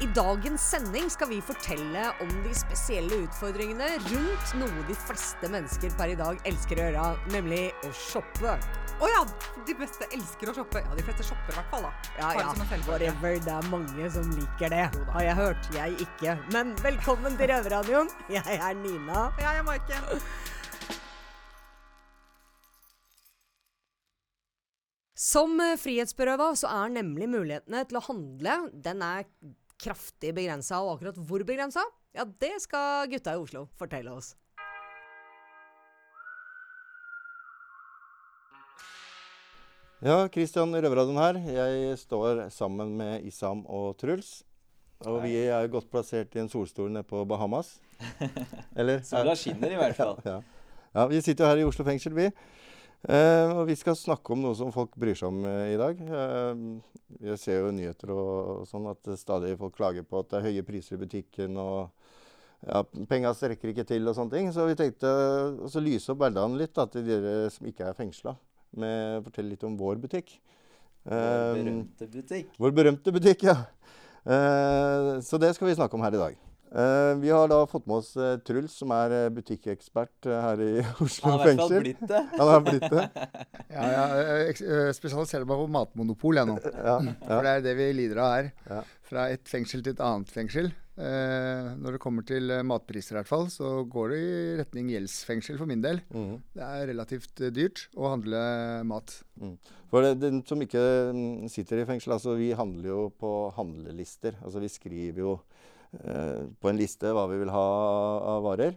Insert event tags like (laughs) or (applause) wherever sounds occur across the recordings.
I dagens sending skal vi fortelle om de spesielle utfordringene rundt noe de fleste mennesker per i dag elsker å gjøre, nemlig å shoppe. Å ja! De fleste elsker å shoppe. Ja, de fleste shopper i hvert fall, da. Ja, ja, whatever. Det er mange som liker det, har jeg hørt. Jeg ikke. Men velkommen til Røverradioen. Jeg er Nina. Jeg jeg Maiken. Som eh, frihetsberøva så er nemlig mulighetene til å handle Den er kraftig begrensa, og akkurat hvor begrensa? Ja, det skal gutta i Oslo fortelle oss. Ja, Kristian Røverradioen her. Jeg står sammen med Isam og Truls. Og vi er godt plassert i en solstol nede på Bahamas. (laughs) Eller? Sola skinner i hvert fall. (laughs) Ja, ja, vi sitter jo her i Oslo fengsel, vi. Eh, og vi skal snakke om noe som folk bryr seg om eh, i dag. Eh, jeg ser jo nyheter og, og sånn at stadig folk klager på at det er høye priser i butikken. og ja, Penga strekker ikke til og sånne ting. Så vi tenkte å lyse opp hverdagen litt da, til dere som ikke er fengsla. Med å fortelle litt om vår butikk. Vår Eh, berømte butikk. vår berømte butikk, ja. Eh, så det skal vi snakke om her i dag. Eh, vi har da fått med oss eh, Truls, som er eh, butikkekspert her i (laughs) Oslo fengsel. Han har i hvert fall blitt det. Han har blitt det. (laughs) Ja, jeg spesialiserer meg på matmonopol jeg nå. (laughs) Ja, For det er det vi lider av her. Ja. Fra et fengsel til et annet fengsel. Eh, når det kommer til matpriser i hvert fall, så går det i retning gjeldsfengsel for min del. Mm. Det er relativt dyrt å handle mat. For den som ikke mm, sitter i fengsel, altså vi handler jo på handlelister. Altså vi skriver jo på en liste hva vi vil ha av varer.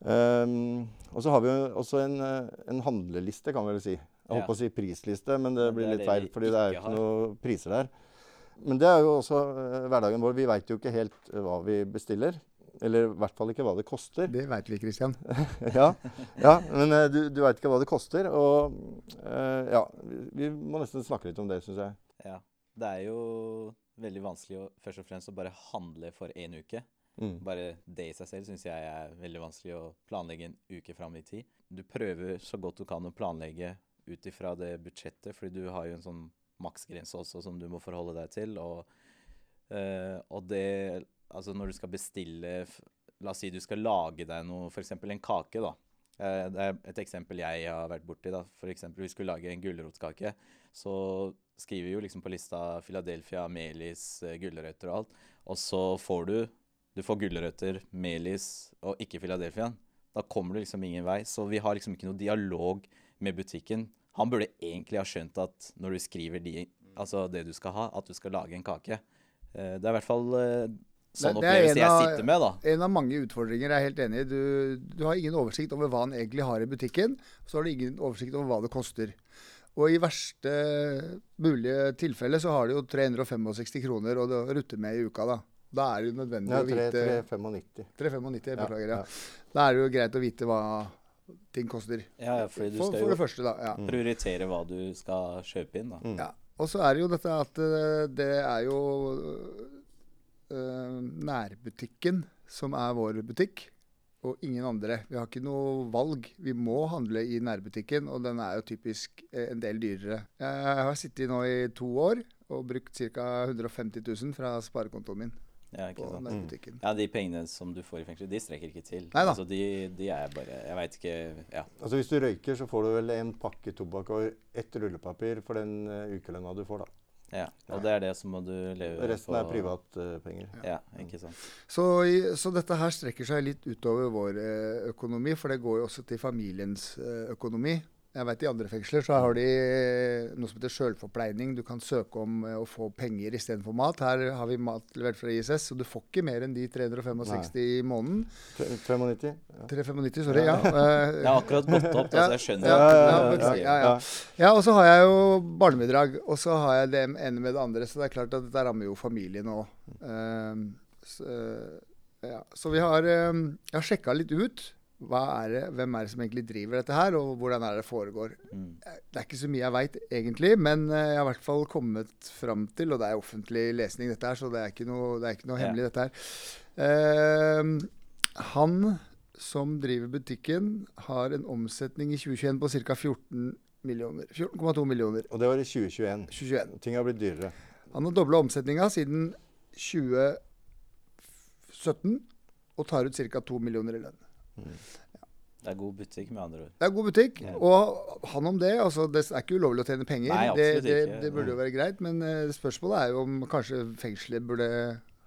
Um, og så har vi jo også en, eh, en handleliste, kan vi vel si. Jeg holdt på å si prisliste, men det blir det litt det feil, fordi det er jo ikke noen priser der. Men det er jo også eh, hverdagen vår. Vi veit jo ikke helt eh, hva vi bestiller. Eller i hvert fall ikke hva det koster. Det veit vi, Kristian. (laughs) ja, ja, men eh, du, du veit ikke hva det koster. Og uh, ja, vi, vi må nesten snakke litt om det, syns jeg. Ja. Det er jo veldig vanskelig å først og fremst å bare handle for én uke. Mm. Bare det i seg selv syns jeg er veldig vanskelig å planlegge en uke fram i tid. Du prøver så godt du kan å planlegge ut ifra det budsjettet, fordi du har jo en sånn maksgrense også som du må forholde deg til. Og, øh, og det Altså når du skal bestille La oss si du skal lage deg noe, f.eks. en kake, da. Eh, det er et eksempel jeg har vært borti. da. For eksempel, vi skulle lage en gulrotkake. Så skriver jo liksom på lista Philadelphia, melis, eh, gulrøtter og alt. Og så får du du får gulrøtter, melis og ikke Philadelphia. Da kommer du liksom ingen vei. Så vi har liksom ikke noe dialog med butikken. Han burde egentlig ha skjønt at når du skriver de, altså det du skal ha, at du skal lage en kake. Eh, Det er i hvert fall eh, sånn Det- det er opplevelse jeg av- sitter med, da. En av mange utfordringer, jeg er helt enig i. Du, du har ingen oversikt over hva han egentlig har i butikken. Så har du ingen oversikt over hva det koster. Og i verste mulige tilfelle så har du jo 365 kroner å rutte med i uka, da. Da er det jo nødvendig Ja, å vite 395. 395, Ja, beklager. ja. Ja. Da er det jo greit å vite hva ting koster. Ja, ja, fordi du For, skal for det jo første, da. Ja. prioritere hva du skal kjøpe inn, da. Mm. ja. Og så er det jo dette at eh, det er jo eh, nærbutikken som er vår butikk, og ingen andre. Vi har ikke noe valg. Vi må handle i nærbutikken, og den er jo typisk eh, en del dyrere. Jeg har sittet nå i to år og brukt ca. 150 000 fra sparekontoen min Ja, ikke på sant? nærbutikken. Ja, de pengene som du får i fengsel, de strekker ikke til. Neida. Altså, de, de er bare Jeg veit ikke Ja. Altså Hvis du røyker, så får du vel en pakke tobakk og ett rullepapir for den uh, ukelønna du får, da. Ja. Og det er det som må du leve Resten er privatpenger. Ja, ikke sant. Så, så dette her strekker seg litt utover vår eh, økonomi, for det går jo også til familiens eh, økonomi. Jeg vet I andre fengsler så har de eh, noe som heter sjølforpleining. Du kan søke om eh, å få penger istedenfor mat. Her har vi mat levert fra ISS, så du får ikke mer enn de 365 i måneden. Tre- 95? Ja. 395, sorry. Ja, Eh, Jeg har akkurat gått opp, (laughs) da, så jeg skjønner Ja, ja, ja, ja. ja, og så har jeg jo barnebidrag, og så har jeg det ene med det andre. Så det er klart at dette rammer jo familien òg. så, ja. så vi har, eh, jeg har sjekka litt ut er det, hvem er det som egentlig driver dette her, og hvordan er det foregår. Mm. Det er ikke så mye jeg veit egentlig, men eh, jeg har i hvert fall kommet fram til, og det er offentlig lesning dette her, så det er ikke noe, det er ikke noe Ja. hemmelig dette her. Eh, han som driver butikken, har en omsetning i 2021 på ca. 14 millioner. 14,2 millioner. Og det var i 2021. 2021. Ting har blitt dyrere. Han har dobla omsetninga siden 2017 og tar ut ca. 2 millioner i lønn. Det er god butikk, med andre ord. Det er god butikk, Ja. og han om det. altså Det er ikke ulovlig å tjene penger. Nei, det, det, ikke. det burde jo være greit, men uh, spørsmålet er jo om kanskje fengselet burde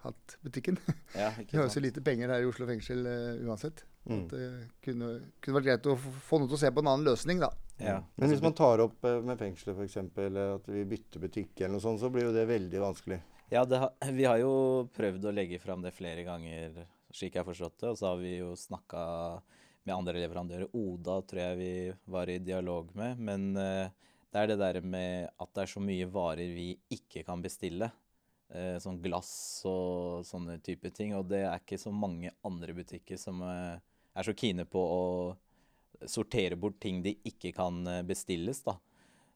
hatt butikken. Ja, (laughs) Vi har jo så lite penger her i Oslo fengsel uh, uansett. Mm. At det kunne, kunne vært greit å få noen til å se på en annen løsning, da. Ja. Men hvis man tar opp eh, med fengselet f.eks., eller at vi bytter butikk, eller noe sånt, så blir jo det veldig vanskelig. Ja, det har, vi har jo prøvd å legge fram det flere ganger, slik jeg har forstått det. Og så har vi jo snakka med andre leverandører. Oda tror jeg vi var i dialog med. Men eh, det er det der med at det er så mye varer vi ikke kan bestille. Eh, sånn glass og sånne type ting. Og det er ikke så mange andre butikker som eh, er så kine på å sortere bort ting de ikke kan bestilles, da.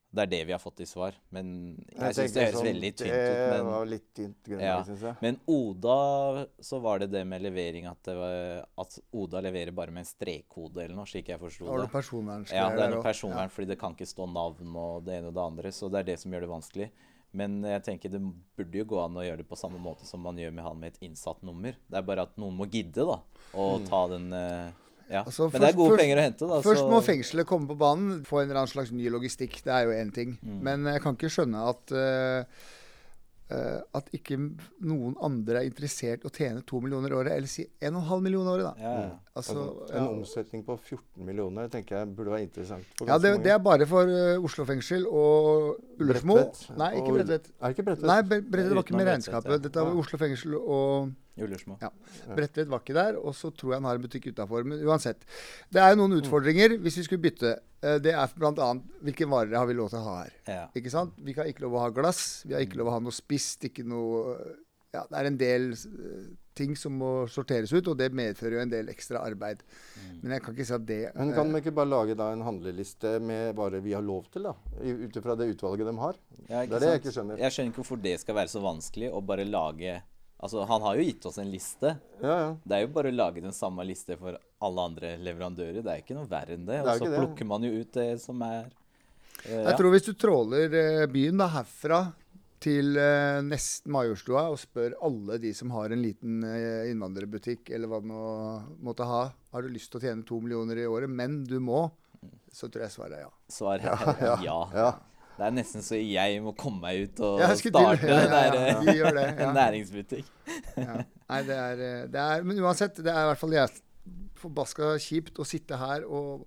Det er det vi har fått i svar. Men jeg syns det høres sånn, veldig tynt ut. Det Men var litt tynt grunnlag, Ja. synes jeg. men Oda, så var det det med levering at, det var, at Oda leverer bare med en strekkode eller noe, slik jeg forsto det. Var det. personvern? Ja, det er noe personvern, personvern, fordi det kan ikke stå navn og det ene og det andre. Så det er det som gjør det vanskelig. Men jeg tenker det burde jo gå an å gjøre det på samme måte som man gjør med han med et innsatt nummer. Det er bare at noen må gidde, da, å ta den eh, Ja. Altså, Men det er gode først- penger å hente, da. Først så- må fengselet komme på banen, få en eller annen slags ny logistikk. Det er jo én ting. Mm. Men jeg kan ikke skjønne at uh, uh, at ikke noen andre er interessert i å tjene to millioner året, eller si 1,5 millioner året, da. ja, ja. Altså, Altså, ja. en omsetning på 14 millioner tenker jeg burde være interessant. for ja, det, det er bare for uh, Oslo fengsel og Ullersmo. Nei, ikke Bredtvet. Er? Nei, Bre- Bredtvet var ikke med i regnskapet. ja. Dette var. Oslo fengsel og Ullersmo. Ja. Bredtvet var ikke der, og så tror jeg han har en butikk utafor. Men uansett. Det er jo noen utfordringer hvis vi skulle bytte. Eh, Det er bl.a. hvilke varer har vi lov til å ha her. Ja. Ikke sant? Vi har ikke lov å ha glass, vi har ikke lov å ha noe spist, ikke noe Ja, det er en del eh, ting som må sorteres ut, og det medfører jo en del ekstra arbeid. Men jeg kan ikke si at det Men kan eh, vi ikke bare lage da en handleliste med varer vi har lov til, da? Ut ifra det utvalget de har? Ja, Det er det jeg ikke skjønner. Jeg skjønner ikke hvorfor det skal være så vanskelig å bare lage Altså, han har jo gitt oss en liste. Ja, ja. Det er jo bare å lage den samme liste for alle andre leverandører. Det er ikke noe verre enn det. Det Og så plukker det. man jo ut det som er uh, Jeg tror hvis du tråler eh, byen da, herfra til uh, nesten Majorstua og spør alle de som har en liten uh, innvandrerbutikk eller hva det nå måtte ha, har du lyst til å tjene to millioner i året, men du må, så tror jeg svaret er ja. Svaret er (laughs) ja. ja. Det er nesten så jeg må komme meg ut og Ja, starte skulle til- ja, ja, ja. der, gjør det, en (laughs) ja. næringsbutikk. ja. Nei, det er, eh, det er Men uansett, det er i hvert fall jeg forbaska kjipt å sitte her, og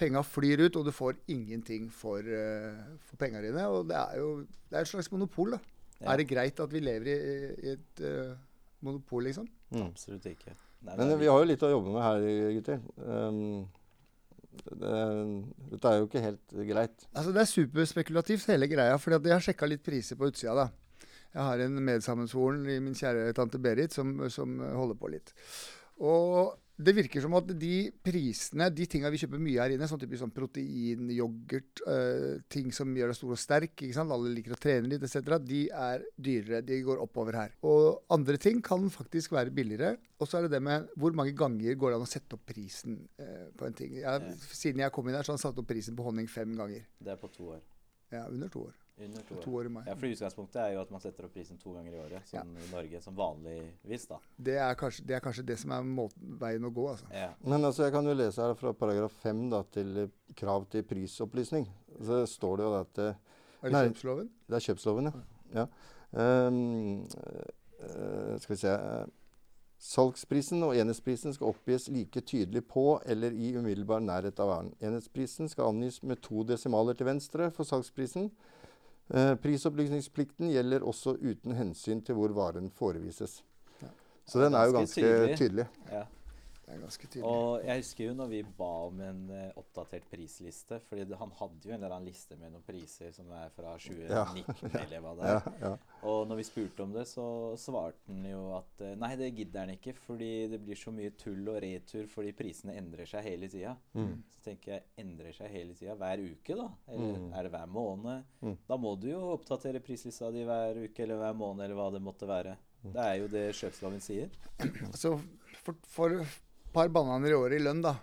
penga flyr ut, og du får ingenting for, uh, for penga dine. Og det er jo det er et slags monopol, da. Ja. Er det greit at vi lever i, i et uh, monopol, liksom? Mm. Absolutt ikke. Nei, Men vi har jo litt å jobbe med her, gutter. Um, det, dette er jo ikke helt greit. Altså Det er superspekulativt, hele greia. For jeg har sjekka litt priser på utsida. da. Jeg har en medsammensvoren i min kjære tante Berit som, som holder på litt. Og det virker som at de prisene, de tinga vi kjøper mye her inne, sånn typisk sånn protein, yoghurt, eh, ting som gjør deg stor og sterk, alle liker å trene litt etc., de er dyrere. De går oppover her. Og andre ting kan faktisk være billigere. Og så er det det med hvor mange ganger går det an å sette opp prisen eh, på en ting. Jeg, siden jeg kom inn her, så har han satt opp prisen på honning fem ganger. Det er på to år. Ja, under to år. Under to. To år i mai. Ja, for Utgangspunktet er jo at man setter opp prisen to ganger i året, sånn i Norge, som vanligvis. da. Det er kanskje det, er kanskje det som er måten, veien å gå, altså. Ja. Men altså, jeg kan jo lese her fra paragraf 5 da, til eh, krav til prisopplysning. Så står det jo at det, Er det Nei. kjøpsloven? Det er kjøpsloven, ja. ja. Um, uh, skal vi se eh, Salgsprisen og enhetsprisen skal oppgis like tydelig på eller i umiddelbar nærhet av varen. Enhetsprisen skal angis med to desimaler til venstre for salgsprisen. Eh, prisopplysningsplikten gjelder også uten hensyn til hvor varen forevises. Så den er jo Ganske ganske tydelig. Ja. Det er ganske tydelig. Og jeg husker jo når vi ba om en uh, oppdatert prisliste, fordi det, han hadde jo en eller annen liste med noen priser som er fra 2019 eller hva det er. ja. Og når vi spurte om det, så svarte han jo at uh, nei, det gidder han ikke, fordi det blir så mye tull og retur fordi prisene endrer seg hele tida. Mm. Så tenker jeg, endrer seg hele tida hver uke, da? Eller Mm. er det hver måned? Mm. Da må du jo oppdatere prislista di hver uke eller hver måned, eller hva det måtte være. Mm. Det er jo det kjøpsloven sier. Så for, for par bananer i året i lønn, da,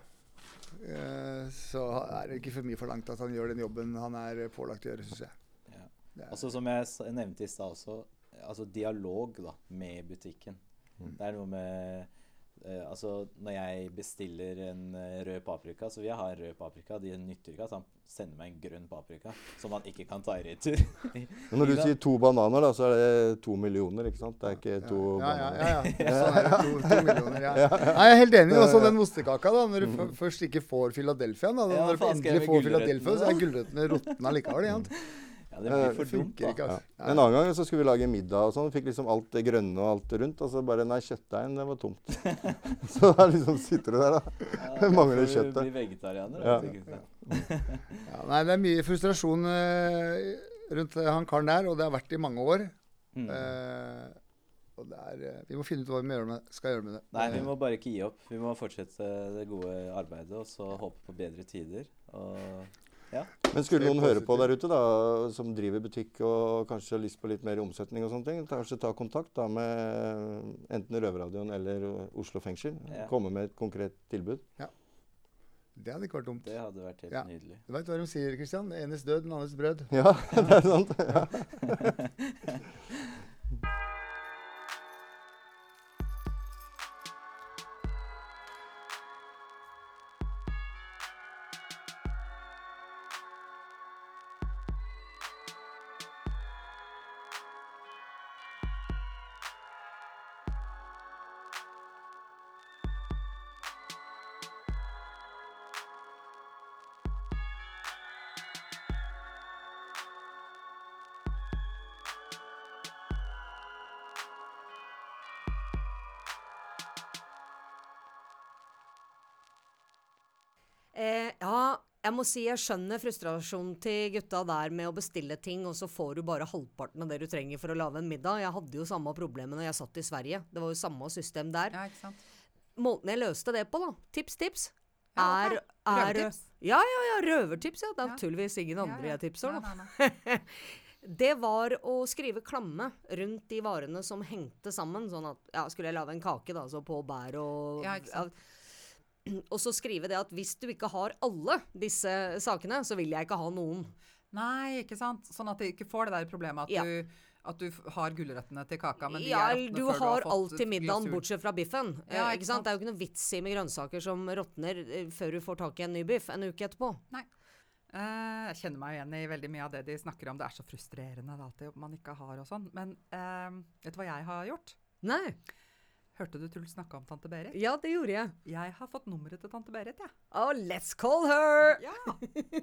eh, så er det ikke for mye forlangt at han gjør den jobben han er pålagt å gjøre, syns jeg. Ja. Altså Som jeg nevnte i stad også, altså dialog da, med butikken. Mm. Det er noe med eh, Altså Når jeg bestiller en eh, rød paprika, så vil jeg ha en rød paprika. De nytter ikke at han sender meg en grønn paprika som han ikke kan ta i retur. (laughs) Men når du (laughs) sier to bananer, da, så er det to millioner, ikke sant? Det er ikke to ja, ja, bananer. ja, ja. (laughs) Sånn er det. To, to millioner, ja. Nei, jeg er helt enig. Også den ostekaka, da. Når du f- først ikke får Philadelphia, da. Når du endelig får Philadelphia, så er gulrøttene råtne allikevel. Ikke sant? Ja, det blir Eh, for dumt, da. ikke, altså. ja. En annen gang så skulle vi lage middag og sånn. Fikk liksom alt det grønne og alt rundt. Og så bare Nei, kjøttdeigen, det var tomt. (laughs) (laughs) så da liksom sitter du der, da. Ja, (laughs) Mangler kjøttet. bli vegetarianer. Ja. da. Ja, nei, det er mye frustrasjon eh, rundt eh, han karen der, og det har vært i mange år. Mm. Uh, og det er, eh, vi må finne ut hva vi må gjøre med, skal gjøre med det. Nei, vi må bare ikke gi opp. Vi må fortsette det gode arbeidet og så håpe på bedre tider. Og Men skulle noen høre på der ute, da, som driver butikk og kanskje har lyst på litt mer omsetning og sånne ting, kanskje ta kontakt da med enten Røverradioen eller Oslo fengsel. Ja. Komme med et konkret tilbud. Det hadde ikke vært dumt. det hadde vært helt Ja. nydelig. Du veit hva de sier, Kristian? Enes død, den andres brød. Ja, (laughs) det er sant. Ja. (laughs) Eh, ja, jeg må si jeg skjønner frustrasjonen til gutta der med å bestille ting, og så får du bare halvparten av det du trenger for å lage en middag. Jeg hadde jo samme problemet når jeg satt i Sverige. Det var jo samme system der. Ja, ikke sant? Måten jeg løste det på, da, tips, tips, Ja, er, er Røvertips. Ja, ja, ja, røvertips, ja. Det er Ja. naturligvis ingen andre ja. jeg tipser, da. (laughs) Det var å skrive klamme rundt de varene som hengte sammen. Sånn at ja, skulle jeg lage en kake, da, så på bær og ja, Og så skrive det at hvis du ikke har alle disse sakene, så vil jeg ikke ha noen. Nei, ikke sant? Sånn at du ikke får det der problemet at, Ja. du, at du har gulrøttene til kaka, men de Ja, er eller før du har fått alt til middagen bortsett fra biffen. Ja, eh, ikke sant? Det er jo ikke noe vits i med grønnsaker som råtner eh, før du får tak i en ny biff en uke etterpå. Nei. Eh, jeg kjenner meg igjen i veldig mye av det de snakker om. Det er så frustrerende det man ikke har og sånn. Men uh, vet du hva jeg har gjort? Nei. Hørte du Truls snakke om tante Berit? Ja, det gjorde jeg. Jeg har fått nummeret til tante Berit, jeg. Oh, let's call her! Ja. (laughs)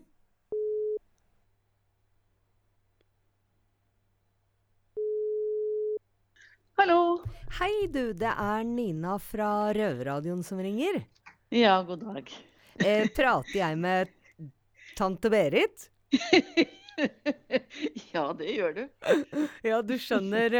Hallo. Hei du, det er Nina fra Røverradioen som ringer. Ja, god dag. Eh, prater jeg med tante Berit? (laughs) (laughs) ja, det gjør du. Ja, du skjønner.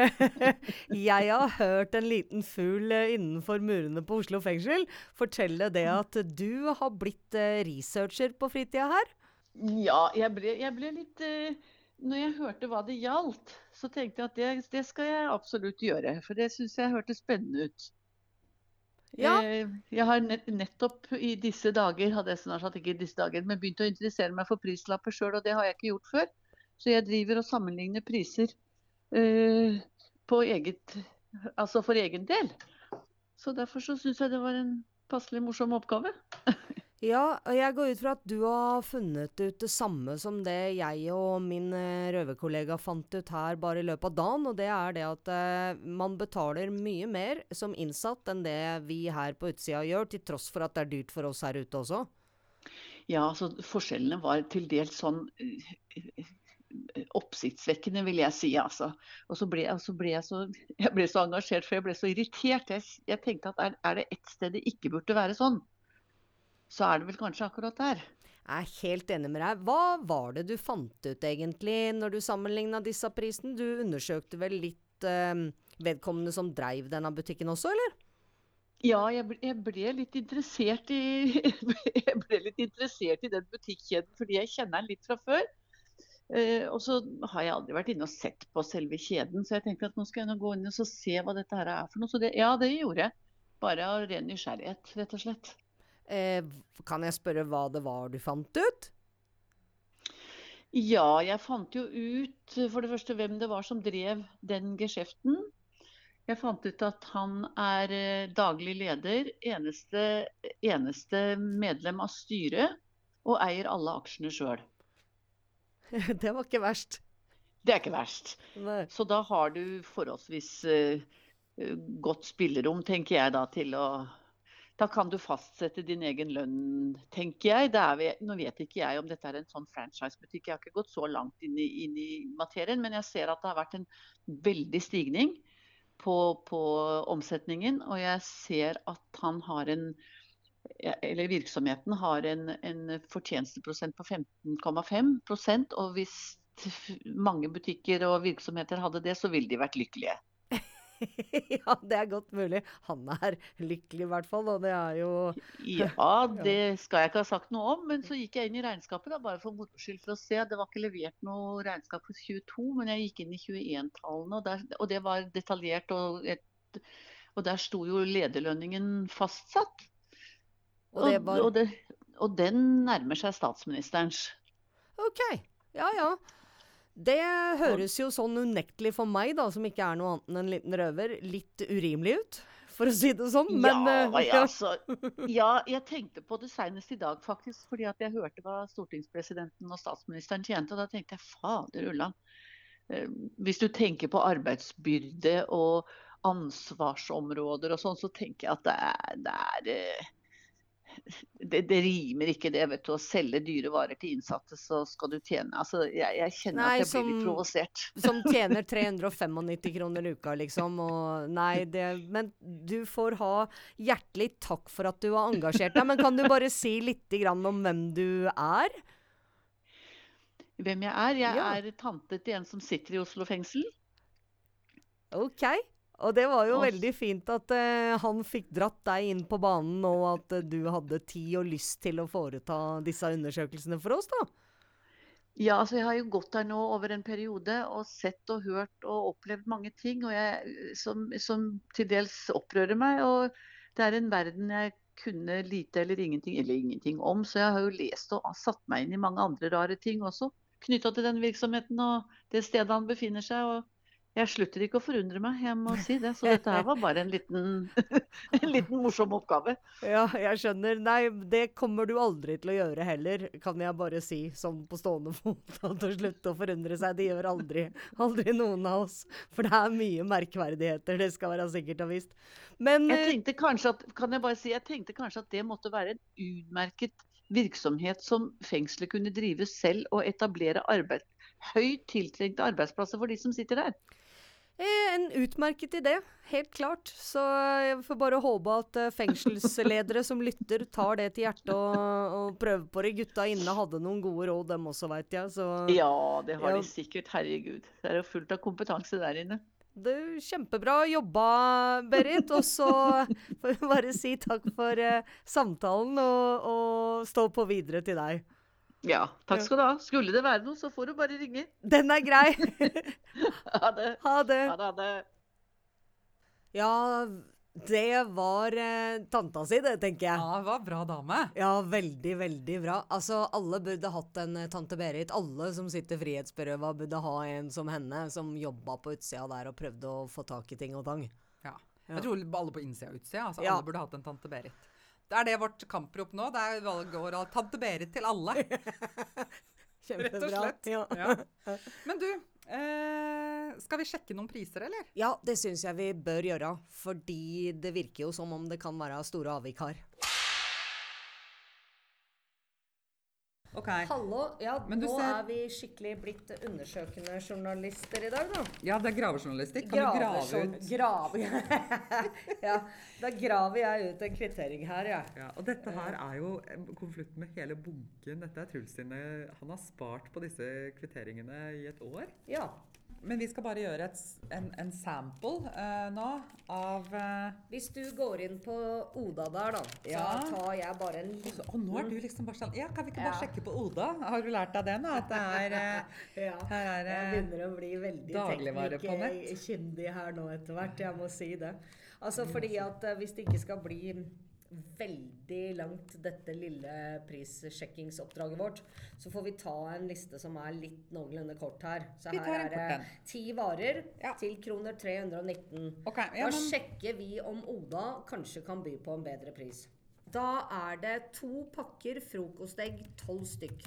(laughs) Jeg har hørt en liten fugl eh, innenfor murene på Oslo fengsel fortelle det at du har blitt eh, researcher på fritida her. Ja, jeg ble, jeg ble litt eh, Når jeg hørte hva det gjaldt, så tenkte jeg at det, det skal jeg absolutt gjøre. For det syns jeg hørtes spennende ut. Ja. Eh, Jeg har nettopp i disse dager, hadde jeg snart ikke disse dager, men begynt å interessere meg for prislapper sjøl, og det har jeg ikke gjort før. Så jeg driver og sammenligner priser på eget, altså for egen del. Så derfor så syns jeg det var en passelig morsom oppgave. (laughs) Ja, og jeg går ut fra at du har funnet ut det samme som det jeg og min eh, røverkollega fant ut her bare i løpet av dagen, og det er det at eh, man betaler mye mer som innsatt enn det vi her på utsida gjør, til tross for at det er dyrt for oss her ute også. Ja, altså forskjellene var til dels sånn eh, oppsiktsvekkende, vil jeg si. altså. Og så ble, så ble jeg, så, jeg ble så engasjert, for jeg ble så irritert. Jeg, jeg tenkte at er, er det ett sted det ikke burde være sånn, så er det vel kanskje akkurat der. Jeg er helt enig med deg. Hva var det du fant ut egentlig når du sammenligna disse prisene? Du undersøkte vel litt øh, vedkommende som dreiv denne butikken også, eller? Ja, jeg ble, jeg ble, litt interessert i (laughs) jeg ble litt interessert i den butikkjeden fordi jeg kjenner den litt fra før. Eh, og så har jeg aldri vært inne og sett på selve kjeden, så jeg tenkte at nå skal jeg nå gå inn og se hva dette her er for noe. Så det, ja, det gjorde jeg. Bare av ren nysgjerrighet, rett og slett. Eh, kan jeg spørre hva det var du fant ut? Ja, jeg fant jo ut for det første hvem det var som drev den geskjeften. Jeg fant ut at han er eh, daglig leder, eneste, eneste medlem av styret, og eier alle aksjene sjøl. (laughs) det var ikke verst. Det er ikke verst. Nei. Så da har du forholdsvis uh, godt spillerom, tenker jeg da, til å Da kan du fastsette din egen lønn, tenker jeg. Vi, nå vet ikke jeg om dette er en sånn franchisebutikk, jeg har ikke gått så langt inn i, inn i materien. Men jeg ser at det har vært en veldig stigning på, på omsetningen. Og jeg ser at han har en eller virksomheten har en, en fortjenesteprosent på 15,5% og hvis mange butikker og virksomheter hadde det, så ville de vært lykkelige. (laughs) ja, det er godt mulig. Han er lykkelig i hvert fall, og det er jo Ja, det skal jeg ikke ha sagt noe om. Men så gikk jeg inn i regnskapet, da, bare for moro skyld for å se. Det var ikke levert noe regnskap for 22, men jeg gikk inn i 21-tallene, og, og, det var detaljert. Og, et, og der sto jo lederlønningen fastsatt. Og, var... og, det, og, den nærmer seg statsministerens. OK. Ja ja. Det høres jo sånn unektelig for meg, da, som ikke er noe annet enn en liten røver, litt urimelig ut. For å si det sånn. Men, ja, uh, ja. så, ja, jeg tenkte på det senest i dag, faktisk. Fordi at jeg hørte hva stortingspresidenten og statsministeren tjente. Og da tenkte jeg fader ullan. Uh, hvis du tenker på arbeidsbyrde og ansvarsområder og sånn, så tenker jeg at det er, det er uh, det, det, rimer ikke det, vet du. Å selge dyre varer til innsatte, så skal du tjene Altså, jeg, jeg kjenner nei, at jeg som, blir litt provosert. Som (laughs) tjener 395 kroner uka, liksom. Og nei, det Men du får ha hjertelig takk for at du har engasjert deg. Men kan du bare si litt om hvem du er? Hvem jeg er? Jeg ja. er tante til en som sitter i Oslo fengsel. OK. Og det var jo og... veldig fint at uh, han fikk dratt deg inn på banen, og at uh, du hadde tid og lyst til å foreta disse undersøkelsene for oss, da. Ja, altså jeg har jo gått der nå over en periode og sett og hørt og opplevd mange ting jeg, som, som, til dels opprører meg. Og det er en verden jeg kunne lite eller ingenting, eller ingenting om. Så jeg har jo lest og satt meg inn i mange andre rare ting også knytta til den virksomheten og det stedet han befinner seg. og jeg slutter ikke å forundre meg, jeg må si det. Så dette her var (laughs) bare en liten, (laughs) en liten morsom oppgave. Ja, jeg skjønner. Nei, det kommer du aldri til å gjøre heller, kan jeg bare si sånn på stående fot. (laughs) At å slutte å forundre seg, det gjør aldri, aldri noen av oss. For det er mye merkverdigheter, det skal være sikkert og visst. Men jeg eh, tenkte kanskje at, kan jeg bare si, jeg tenkte kanskje at det måtte være en utmerket virksomhet som fengselet kunne drive selv og etablere arbeid, høyt tiltrengte arbeidsplasser for de som sitter der. Eh, en utmerket idé, helt klart. Så jeg får bare håpe at uh, fengselsledere som lytter, tar det til hjertet og, og, prøver på det. Gutta inne hadde noen gode råd, dem også, veit jeg. Så, ja, det har ja. de sikkert. Herregud. Det er jo fullt av kompetanse der inne. Det er kjempebra jobba, Berit. Og så får vi bare si takk for uh, samtalen, og, og stå på videre til deg. Ja, takk skal du ha. Skulle det være noe, så får du bare ringe. Den er grei. (laughs) (laughs) ha det. Ha det. Ha det, ha det. Ja, det var eh, tanta si, det, tenker jeg. Ja, det var bra dame. Ja, veldig, veldig bra. Altså, alle burde hatt en eh, tante Berit. Alle som sitter frihetsberøva, burde ha en som henne, som jobba på utsida der og prøvde å få tak i ting og tang. Ja. Jeg tror alle på innsida og utsida. Altså, ja. Alle burde hatt en tante Berit. Det er det vårt kamprop nå. Det er valgår av tante Berit til alle. (laughs) Rett og slett. Ja. Ja. Men du, eh, skal vi sjekke noen priser, eller? Ja, det syns jeg vi bør gjøre. Fordi det virker jo som om det kan være store avvik her. Ok. Hallo. Ja, nå ser- er vi skikkelig blitt undersøkende journalister i dag, da. Ja, det er gravejournalistikk. Kan du grave sånn- ut grave. (laughs) ja, da graver jeg ut en kvittering her, jeg. ja, Og dette her er jo konvolutten med hele bunken. Dette er Truls sine Han har spart på disse kvitteringene i et år. Ja. Men vi skal bare gjøre et, en, en sample uh, nå av uh, Hvis du går inn på Oda der, da, så Ja. tar jeg bare en liten Og nå er du liksom bare sånn Ja, kan vi ikke bare Ja. sjekke på Oda? Har du lært deg det nå? At det er uh, (laughs) Ja. Her er Jeg begynner å bli veldig teknikkyndig her nå etter hvert. Jeg må si det. Altså fordi at hvis det ikke skal bli veldig langt, dette lille prissjekkingsoppdraget vårt, så får vi ta en liste som er litt noenlunde kort her. Så her er det ti varer Ja. til kroner 319. Okay, Ja, Da sjekker vi om Oda kanskje kan by på en bedre pris. Da er det to pakker frokostegg, tolv stykk.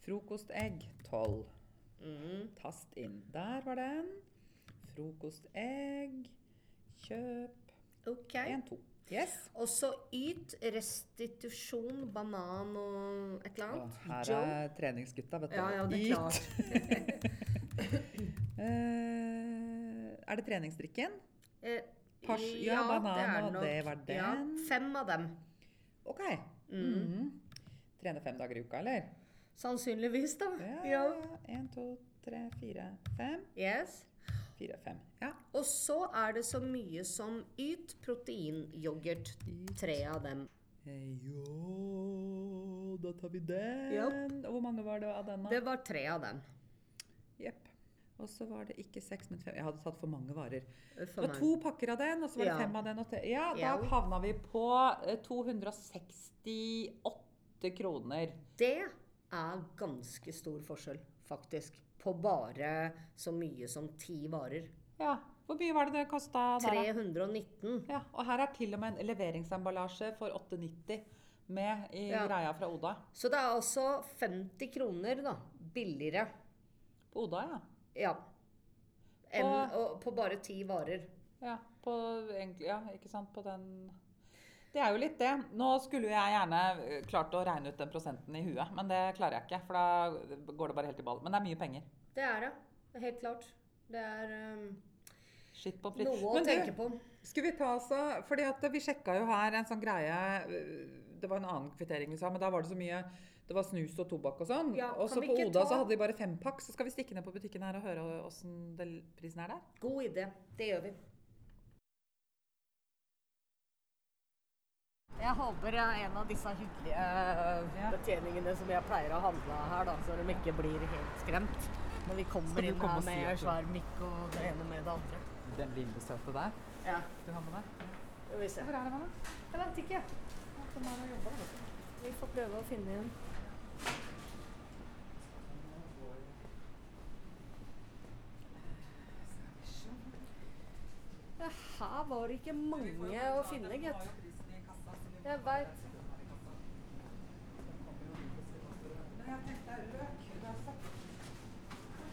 frokostegg 12. Mm. Tast inn. Der var den. Frokostegg. Kjøp. Ok. 1, 2. Yes. Og så yt restitusjon, banan og et eller annet. Ja, her Joe. er treningsgutta, vet du. Ja, ja, det er Yt. klart. (laughs) Eh, er det treningsdrikken? Eh, Pars, ja, banan, er og nok- det var Ja, fem av dem. OK. Mm. Mhm. Trene fem dager i uka, eller? Sannsynligvis, da. Ja. Ja. Én, to, tre, fire, fem. Yes. Fire, fem. Ja. Og så er det så mye som yt proteinyoghurt. Tre av dem. Eh, Jo, da tar vi den. Yep. Og Hvor mange var det av den? da? Det var tre av dem. Jepp. Og så var det ikke seks, men fem. Jeg hadde tatt for mange varer. Det var to pakker av den, og så var det Ja. fem av den. Ja, da havna vi på eh, 268 kroner. Det er ganske stor forskjell, faktisk. På bare så mye som ti varer. Ja. Hvor mye var det det kosta da? 319. Ja, og her er til og med en leveringsemballasje for 8,90 med i Ja. greia fra Oda. Så det er altså 50 kroner da, billigere. På Oda, ja. Ja. Enn Og- på bare ti varer. Ja, på ja, ikke sant, på den Det er jo litt det. Nå skulle jeg gjerne eh, klart å regne ut den prosenten i huet, men det klarer jeg ikke, for da går det bare helt i ball. Men det er mye penger. Det er det. Det helt klart. Det er um, Shit på fritt. noe å Men du, tenke på. Skulle vi ta oss av Fordi at vi sjekka jo her en sånn greie øh, Det var en annen kvittering vi sa, men da var det så mye Det var snus og tobakk og sånn. Ja, og så på Oda ta- så hadde de bare fempakk. Så skal vi stikke ned på butikken her og høre åssen prisen er der? God idé. Det gjør vi. Jeg håper jeg er en av disse hyggelige Ja. betjeningene som jeg pleier å handle her, da, så de ikke blir helt skremt. Når vi kommer inn komme her med si svær mikk og det ene med det andre. Den lille der Ja, du har med deg? Hvor er det, mamma? Jeg vet ikke. Vi får prøve å finne igjen. Her var det ikke mange å finne, gitt. Jeg veit.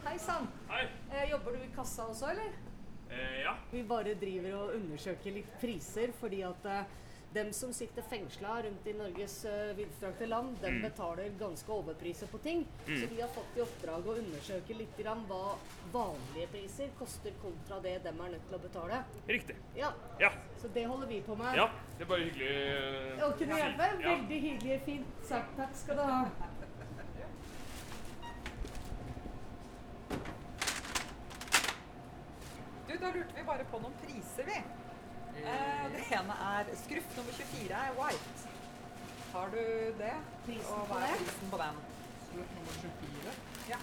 Hei sann. Hei. Eh, jobber du i kassa også, eller? Eh, ja. Vi bare driver og undersøker litt priser, fordi at eh, dem som sitter fengsla rundt i Norges uh, vidstrakte land, dem betaler ganske overpriser på ting. Så vi har fått i oppdrag å undersøke litt grann hva vanlige priser koster kontra det dem er nødt til å betale. Riktig. Ja, Ja. Så det holder vi på med. Ja, det er bare hyggelig. Uh, Og kunne hjelpe? Ja. Veldig hyggelig. Fint sagt. Takk skal du ha. Du, da lurte vi bare på noen priser, vi. Eh, det ene er Skruff nummer 24 er white. Har du det? Prisen Og hva er prisen på den? Skruff nummer 24. Ja.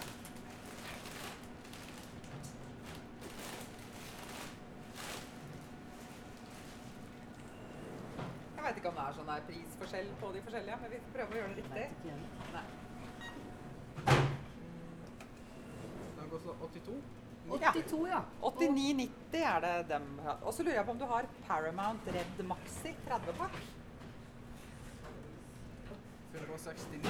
Jeg veit ikke om det er sånn der prisforskjell på de forskjellige, men vi får prøve å gjøre det riktig. Nei. Den går så 82. 82, ja. 89,90 er det dem har. Og så lurer jeg på om du har Paramount Red Maxi 30 pakk. 169.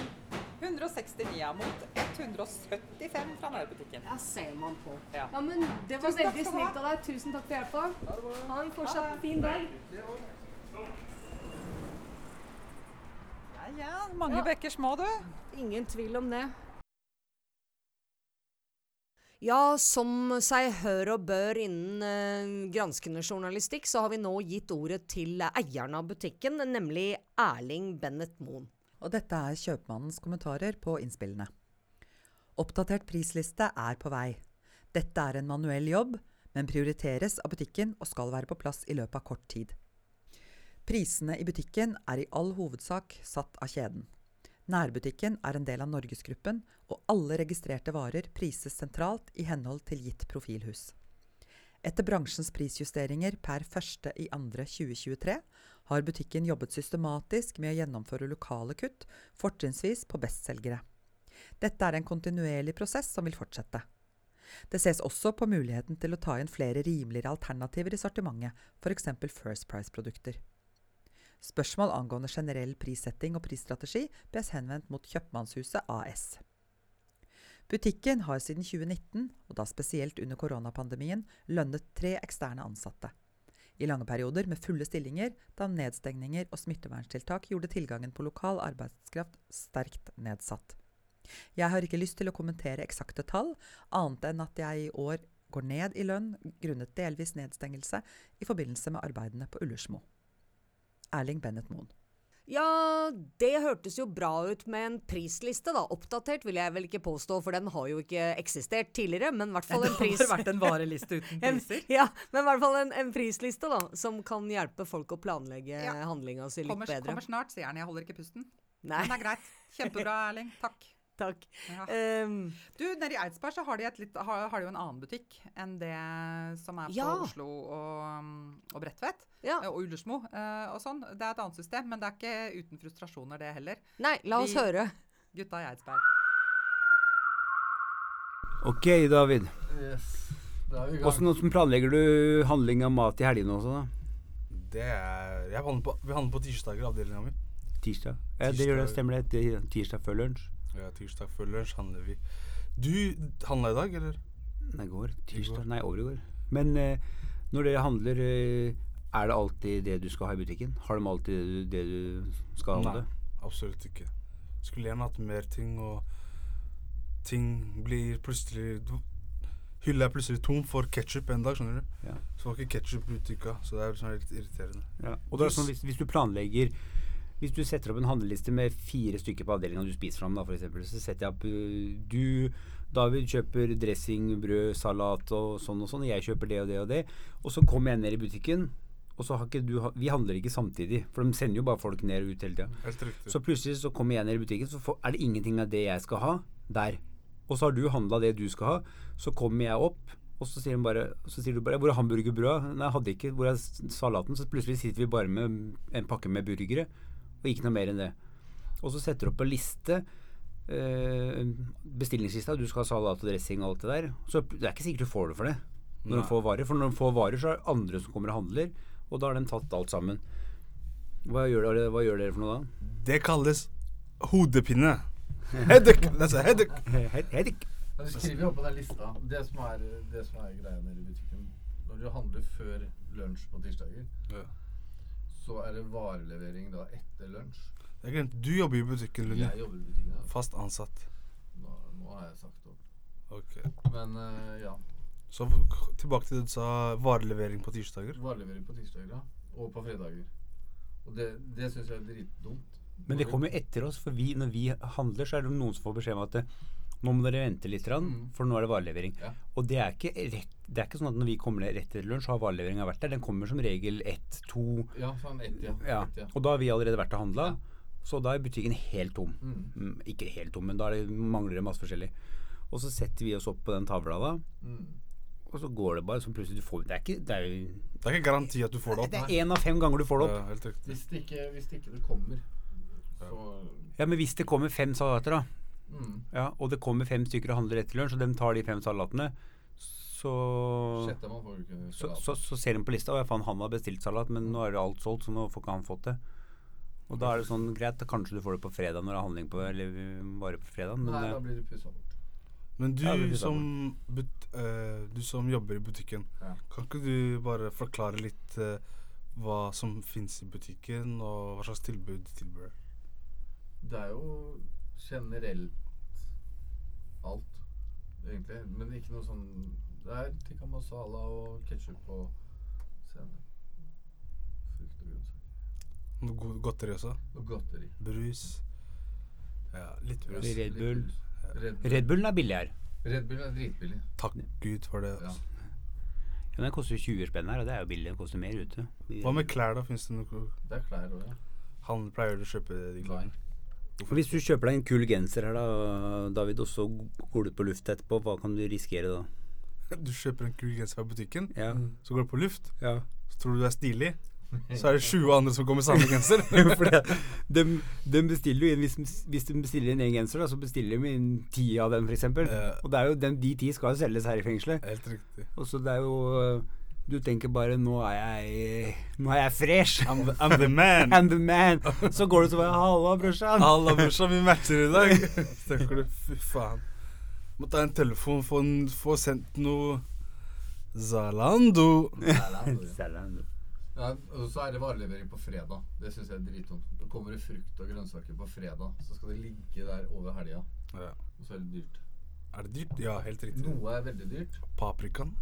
169 ja, mot 175 fra nærbutikken. Ja, ser man på. Ja. Ja, men det var Tusen veldig snilt av deg. Tusen takk for hjelpa. Ha en fortsatt fin dag. Ja, Ja, mange Ja. bekker små, du. Ingen tvil om det. Ja, som seg hør og bør innen eh, granskende journalistikk, så har vi nå gitt ordet til eieren av butikken, nemlig Erling Bennett Moen. Og dette er kjøpmannens kommentarer på innspillene. Oppdatert prisliste er på vei. Dette er en manuell jobb, men prioriteres av butikken og skal være på plass i løpet av kort tid. Prisene i butikken er i all hovedsak satt av kjeden. Nærbutikken er en del av Norgesgruppen, og alle registrerte varer prises sentralt i henhold til gitt profilhus. Etter bransjens prisjusteringer per 1.2.2023 har butikken jobbet systematisk med å gjennomføre lokale kutt, fortrinnsvis på bestselgere. Dette er en kontinuerlig prosess som vil fortsette. Det ses også på muligheten til å ta inn flere rimeligere alternativer i sortimentet, f.eks. First Price-produkter. Spørsmål angående generell prissetting og prisstrategi bes henvendt mot Kjøpmannshuset AS. Butikken har siden 2019, og da spesielt under koronapandemien, lønnet tre eksterne ansatte. I lange perioder med fulle stillinger, da nedstengninger og smitteverntiltak gjorde tilgangen på lokal arbeidskraft sterkt nedsatt. Jeg har ikke lyst til å kommentere eksakte tall, annet enn at jeg i år går ned i lønn grunnet delvis nedstengelse i forbindelse med arbeidene på Ullersmo. Erling Bennett Moen. Ja, det hørtes jo bra ut med en prisliste, da. Oppdatert vil jeg vel ikke påstå, for den har jo ikke eksistert tidligere, men i hvert fall (laughs) en pris... Det har vært en vareliste uten (laughs) En, priser. (laughs) ja, men i hvert fall en, en prisliste da, som kan hjelpe folk å planlegge Ja. handlinga si litt Kommer, bedre. kommer snart, sier han. Jeg holder ikke pusten. Nei, Men det er greit. Kjempebra, Erling. Takk. (laughs) takk. Ja. Um, Du, Nede i Eidsberg så har de, et litt, har, har de jo en annen butikk enn det som er på Ja. Oslo og, og Bredtvet. ja. eh, Og Ullersmo eh, og sånn. Det er et annet system, men det er ikke uten frustrasjoner, det heller. Nei, la oss Vi- høre. Gutta i Eidsberg. Ok, David. Yes. Da er vi i gang. Hvordan, hvordan planlegger du handling av mat i helgene også, da? Det er Jeg handler på, vi handler på tirsdager, avdelinga mi. Tirsdag? Ja, det gjør det, stemmer det. Tirsdag før lunsj? Ja, tirsdag før lunsj handler vi. Du handla i dag, eller? Nei, går. Tirsdag? Nei, over i går. Men eh, når dere handler, eh, er det alltid det du skal ha i butikken? Har de alltid det du, det du skal ha? Nei. Absolutt ikke. Skulle gjerne hatt mer ting, og ting blir plutselig Hylla er plutselig tom for ketsjup en dag, skjønner du. Ja. Så var ikke ketsjup i butikken, så det er sånn litt irriterende. Ja. Og det er sånn, hvis, hvis du planlegger Hvis du setter opp en handleliste med fire stykker på avdelinga du spiser fram, da, for eksempel, så setter jeg opp uh, Du, David, kjøper dressing, brød, salat og sånn og sånn, og jeg kjøper det og det og det. Og så kommer jeg ned i butikken, og så har ikke du Vi handler ikke samtidig, for de sender jo bare folk ned og ut hele tida. Så plutselig så kommer jeg ned i butikken, så er det ingenting av det jeg skal ha, der. Og så har du handla det du skal ha. Så kommer jeg opp, og så sier, bare, så sier du bare 'Hvor er hamburgerbrødet?' Nei, jeg hadde ikke. Hvor er salaten? Så plutselig sitter vi bare med en pakke med burgere, og ikke noe mer enn det. Og så setter du opp en liste. Eh, bestillingslista. Du skal ha salat og dressing og alt det der. Så det er ikke sikkert du får det for det når Nei. du får varer. For når du får varer, så er det andre som kommer og handler, og da har de tatt alt sammen. Hva gjør, dere, hva gjør dere for noe da? Det kalles hodepine. Headache! That's a headache. He- Hedik. Du skriver jo opp på den lista. Det som er, det som er greia nede i butikken Når du handler før lunsj på tirsdager, Ja. Så er det varelevering da etter lunsj. Jeg glemte, du jobber i butikken, Lunde. Jeg jobber i butikken. Ja. Fast ansatt. Nå, nå har jeg sagt opp. Ok. Men uh, ja. Så tilbake til det du sa, varelevering på tirsdager. Varelevering på tirsdager ja. og på fredager. Og det, det syns jeg er dritdumt. Men det kommer jo etter oss, for vi, når vi handler, så er det noen som får beskjed om at eh, nå må dere vente litt, Mm. for nå er det varelevering. Ja. Og det er, ikke rett, det er ikke sånn at når vi kommer rett etter lunsj, så har vareleveringa vært der. Den kommer som regel ett, to Ja, sånn ett, ja. ja. Og da har vi allerede vært og handla, Ja. så da er butikken helt tom. Mm. Mm, ikke helt tom, men da er det, mangler det masse forskjellig. Og så setter vi oss opp på den tavla da, Mm. og så går det bare så plutselig du får Det er ikke Det er, jo- Det er ikke garanti at du får det opp. det er én av fem ganger du får det opp. Ja, helt. Hvis, det ikke, hvis det ikke kommer, så Ja, men hvis det kommer fem salater, da, mm. Ja, og det kommer fem stykker og handler etter lunsj, og de tar de fem salatene, så så, så, så ser de på lista, og jeg fant han har bestilt salat, men nå er det alt solgt, så nå får ikke han fått det. Og da er det sånn greit, kanskje du får det på fredag når det er handling på, eller bare på fredag, men Nei, eh, da blir det pussa bort. Men du, Ja, det som, but, uh, du som jobber i butikken, Ja. kan ikke du bare forklare litt uh, hva som finnes i butikken, og hva slags tilbud de tilbyr? Det er jo generelt alt, egentlig. Men ikke noe sånn Det er tikka masala og ketsjup og sene. Frukt og grønnsaker. Noe go- godteri også. Noe godteri. Brus. Ja, litt brus. Red Bull. Red Bull. Red Bullen er billig her. Red Bull er dritbillig. Takk Gud for det. Ja. Altså. Ja, den koster jo 20 spenn her, og det er jo billig. Den koster mer ute. Hva med klær, da? Fins det noe Det er klær òg, ja. Han pleier å kjøpe de klærne? Hvis du kjøper deg en kul genser her, da, David, og så går du på luft etterpå, hva kan du risikere da? Du kjøper en kul genser fra butikken, Ja. så går du på luft, ja. så tror du du er stilig. Så er det 20 andre som kommer med samme genser. (laughs) De, de bestiller jo inn hvis, hvis de bestiller inn en genser, da, så bestiller de inn ti av dem, f.eks. Uh, Og det er jo den, de ti skal jo selges her i fengselet. Helt riktig. Og så det er jo Du tenker bare 'Nå er jeg Nå er jeg fresh'. I'm the, I'm the man. (laughs) I'm the man. Så går du så bare 'Halla, brorsan'. Halla, brorsan, vi matcher i dag. (laughs) Så tenker du fy faen. Må ta en telefon, få, en, få sendt noe Zalando. Zalando (laughs) Ja, og så er det varelevering på fredag. Det syns jeg er drittungt. Da kommer det frukt og grønnsaker på fredag. Så skal det ligge der over helga. Ja. Og så er det dyrt. Er det dyrt? Ja, helt riktig. Noe er veldig dyrt. Paprikaen?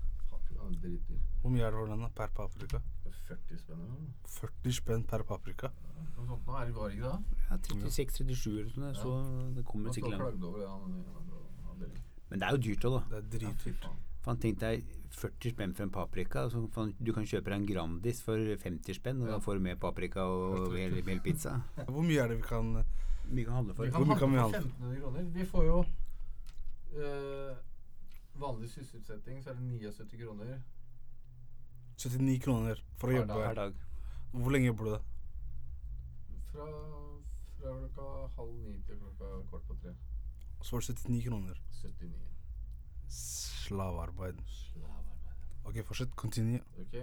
Hvor mye er det for den da, per paprika? Det er 40 spenn 40 spenn per paprika. Noe sånt nå. Er det var det ikke det? Ja, 36-37 eller sånn. Så det kommer sikkert over det. Han, han, Men det er jo dyrt òg, da. Det er dritdyrt. Faen, tenk deg 40 spenn for en paprika. Altså, fan, du kan kjøpe deg en Grandis for 50 spenn, og Ja. da får du med paprika og (laughs) hele pizza. Hvor mye er det vi kan Vi kan handle for. Vi kan mye kan vi handle for 1500 kroner. Vi får jo eh, Vanlig sysselsetting, så er det 79 kroner 79 kroner for å jobbe hver dag. Hvor lenge jobber du da? fra, fra klokka halv ni til klokka kvart på tre. Så var det 79 kroner. 79. Slavearbeid. Slavearbeid. Ok, fortsett. Continue. Ok,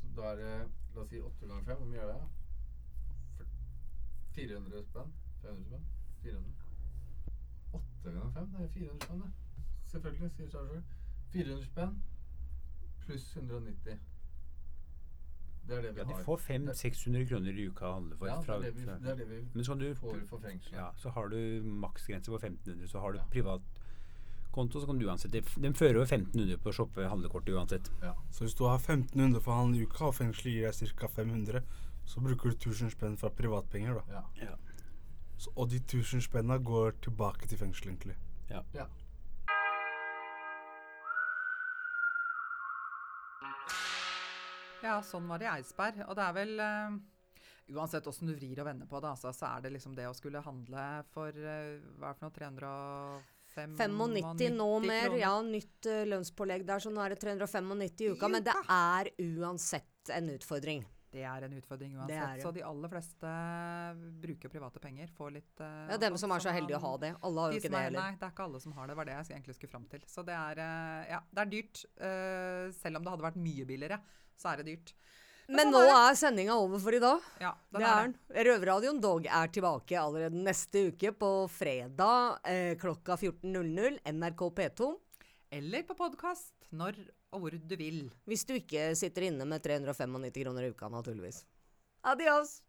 så da er det La oss si 8 ganger 5. Hvor mye er det? 400 spenn? 500 spenn? 400? 8 ganger 5? Det er 400 spenn, det. Selvfølgelig, sier seg selv. 400 spenn pluss 190. Det er det vi Ja, de får 500-600 kroner i uka å handle for. ja, det er det vi, det er det vi Men så, du, får for fengselet. ja, så har du maksgrense på 1500, så har du Ja. privat konto, så kan du uansett De de fører jo 1500 på å shoppe handlekortet uansett. Ja. Så hvis du har 1500 for handel i uka, og fengselet gir deg ca. 500, så bruker du 1000 spenn fra privatpenger, da. Ja. Så, og de 1000 spenna går tilbake til fengselet, egentlig. ja. Ja, sånn var det i Eidsberg. Og det er vel uh, Uansett åssen du vrir og vender på det, altså, så er det liksom det å skulle handle for uh, Hva er det for noe? 395 95 nå mer. kroner. Ja, nytt uh, lønnspålegg der, så nå er det 395 i uka. Men det er uansett en utfordring. Det er en utfordring uansett. Så de aller fleste bruker private penger. Får litt uh, Ja, dem som er så heldige å ha det. Alle har de jo ikke det er, heller. Nei, det er ikke alle som har det. var det jeg egentlig skulle fram til. Så det er, uh, ja, det er dyrt. Uh, selv om det hadde vært mye billigere, så er det dyrt. Men sånn nå er sendinga over for i dag. Ja, den Det er er den. Røverradioen Dog er tilbake allerede neste uke på fredag eh, klokka 14.00. NRK P2. Eller på podkast når og hvor du vil. Hvis du ikke sitter inne med 395 kroner i uka, naturligvis. Adios!